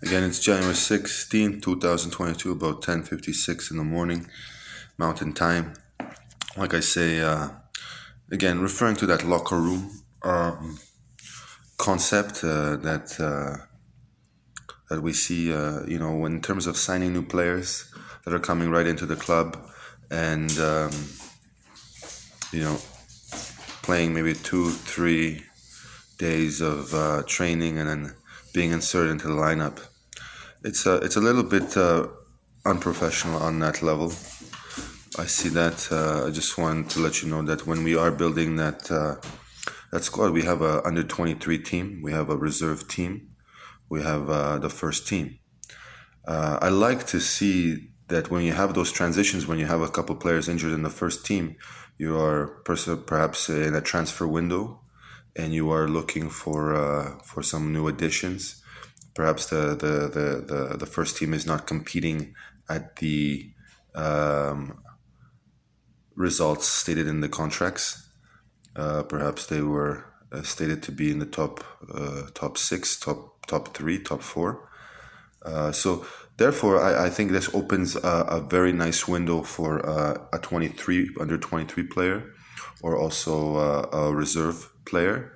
Again, it's January 16, 2022, about 10.56 in the morning, mountain time. Like I say, uh, again, referring to that locker room um, concept uh, that uh, that we see, uh, you know, in terms of signing new players that are coming right into the club and, um, you know, playing maybe two, three days of uh, training and then being inserted into the lineup. It's a, it's a little bit uh, unprofessional on that level. I see that. Uh, I just want to let you know that when we are building that uh, that squad, we have a under 23 team, we have a reserve team, we have uh, the first team. Uh, I like to see that when you have those transitions, when you have a couple players injured in the first team, you are perhaps in a transfer window, and you are looking for uh, for some new additions. Perhaps the, the the, the the first team is not competing at the um, results stated in the contracts. Uh, perhaps they were uh, stated to be in the top uh, top six, top top three, top four. Uh, so therefore, I, I, think this opens a, a, very nice window for uh, a 23 under 23 player, or also uh, a reserve player.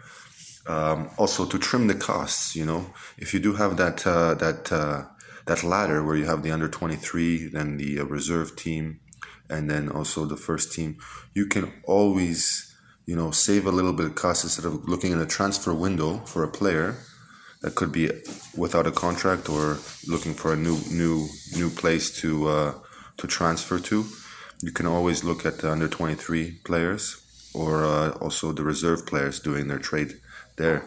Um, also to trim the costs, you know, if you do have that uh, that uh, that ladder where you have the under 23, then the uh, reserve team, and then also the first team, you can always, you know, save a little bit of cost instead of looking in a transfer window for a player that could be without a contract or looking for a new new new place to uh, to transfer to. You can always look at the under 23 players or uh, also the reserve players doing their trade there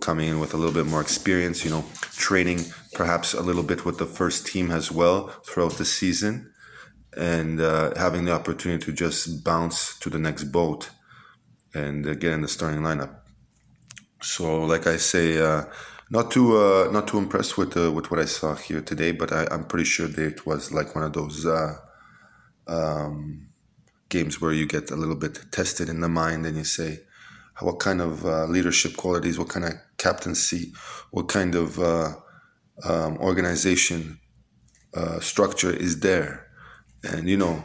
coming in with a little bit more experience, you know, training perhaps a little bit with the first team as well throughout the season, and uh, having the opportunity to just bounce to the next boat and uh, get in the starting lineup. So, like I say, uh, not too uh, not too impressed with uh, with what I saw here today, but I, am pretty sure that it was like one of those uh, um, games where you get a little bit tested in the mind and you say, what kind of uh, leadership qualities, what kind of captaincy, what kind of uh, um, organization uh, structure is there, and you know.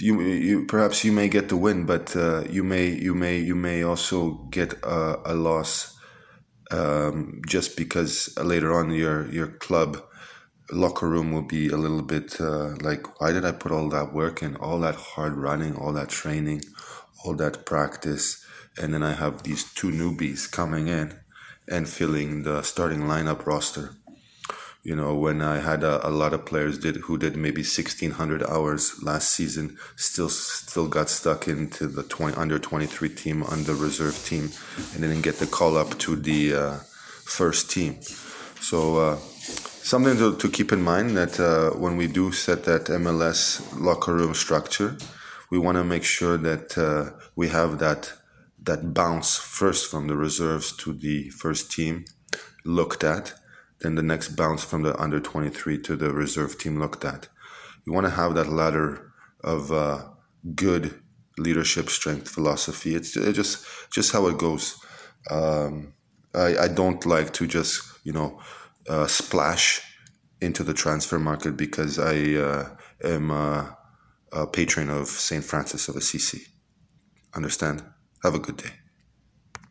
You, you perhaps you may get the win, but you may you may you may also get a, a loss um, just because later on your your club locker room will be a little bit uh, like why did I put all that work in all that hard running all that training all that practice and then I have these two newbies coming in and filling the starting lineup roster. You know when i had a, a, lot of players did who did maybe 1600 hours last season still still got stuck into the 20 under 23 team under reserve team and didn't get the call up to the uh, first team. So uh, something to, to keep in mind that uh, when we do set that mls locker room structure we want to make sure that uh, we have that that bounce first from the reserves to the first team looked at then the next bounce from the under 23 to the reserve team looked at. You want to have that ladder of uh, good leadership strength philosophy. It's, just just how it goes. Um, I, I don't like to just you know uh, splash into the transfer market because I uh, am a, a patron of Saint Francis of Assisi. Understand? Have a good day.